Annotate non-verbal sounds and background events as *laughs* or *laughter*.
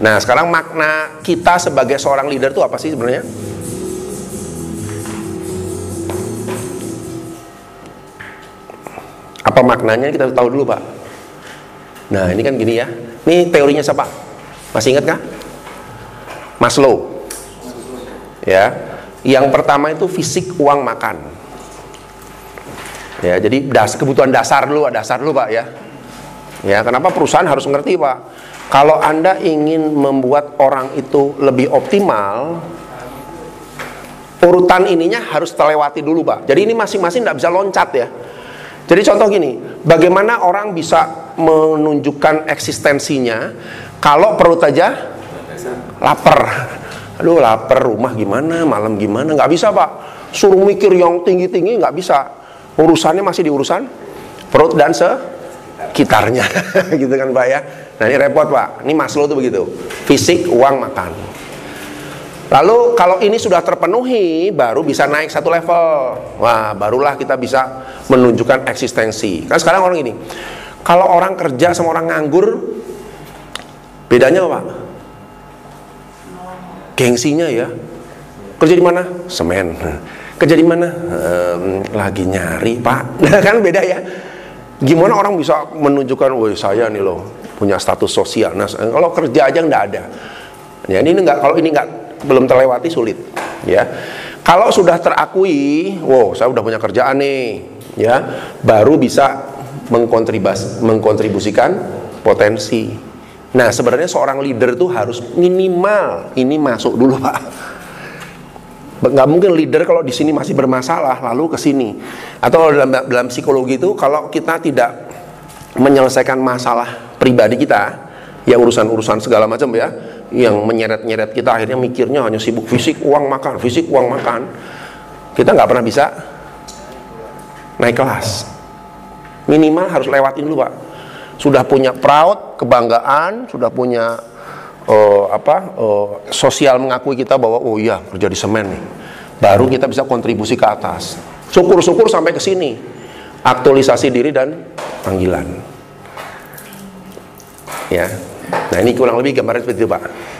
Nah, sekarang makna kita sebagai seorang leader itu apa sih sebenarnya? Apa maknanya kita tahu dulu, Pak. Nah, ini kan gini ya. Ini teorinya siapa? Masih ingat kah? Maslow. Ya. Yang pertama itu fisik uang makan. Ya, jadi das, kebutuhan dasar dulu, dasar dulu, Pak ya. Ya, kenapa perusahaan harus ngerti, Pak? Kalau Anda ingin membuat orang itu lebih optimal, urutan ininya harus terlewati dulu, Pak. Jadi ini masing-masing tidak bisa loncat ya. Jadi contoh gini, bagaimana orang bisa menunjukkan eksistensinya kalau perut aja lapar. Aduh lapar, rumah gimana, malam gimana, nggak bisa pak. Suruh mikir yang tinggi-tinggi nggak bisa. Urusannya masih di urusan perut dan sekitarnya, *laughs* gitu kan pak ya. Nah ini repot pak, ini Maslow tuh begitu. Fisik, uang, makan. Lalu kalau ini sudah terpenuhi, baru bisa naik satu level. Wah, barulah kita bisa menunjukkan eksistensi. Kan sekarang orang ini, kalau orang kerja sama orang nganggur, bedanya apa? Gengsinya ya. Kerja di mana? Semen. Kerja di mana? Ehm, lagi nyari, Pak. *laughs* Kan beda ya. Gimana orang bisa menunjukkan, woi saya nih loh punya status sosial. Nah, kalau kerja aja nggak ada. Ya, ini nggak kalau ini nggak belum terlewati sulit. Ya, kalau sudah terakui, wow saya udah punya kerjaan nih, ya, baru bisa mengkontribus mengkontribusikan potensi. Nah, sebenarnya seorang leader itu harus minimal ini masuk dulu, Pak nggak mungkin leader kalau di sini masih bermasalah lalu ke sini. Atau dalam dalam psikologi itu kalau kita tidak menyelesaikan masalah pribadi kita ya urusan-urusan segala macam ya yang menyeret-nyeret kita akhirnya mikirnya hanya sibuk fisik uang makan fisik uang makan kita nggak pernah bisa naik kelas. Minimal harus lewatin dulu pak. Sudah punya proud kebanggaan sudah punya uh, apa uh, sosial mengakui kita bahwa oh iya kerja di semen nih. Baru kita bisa kontribusi ke atas. Syukur-syukur sampai ke sini. Aktualisasi diri dan panggilan. Ya. Nah ini kurang lebih gambaran seperti itu pak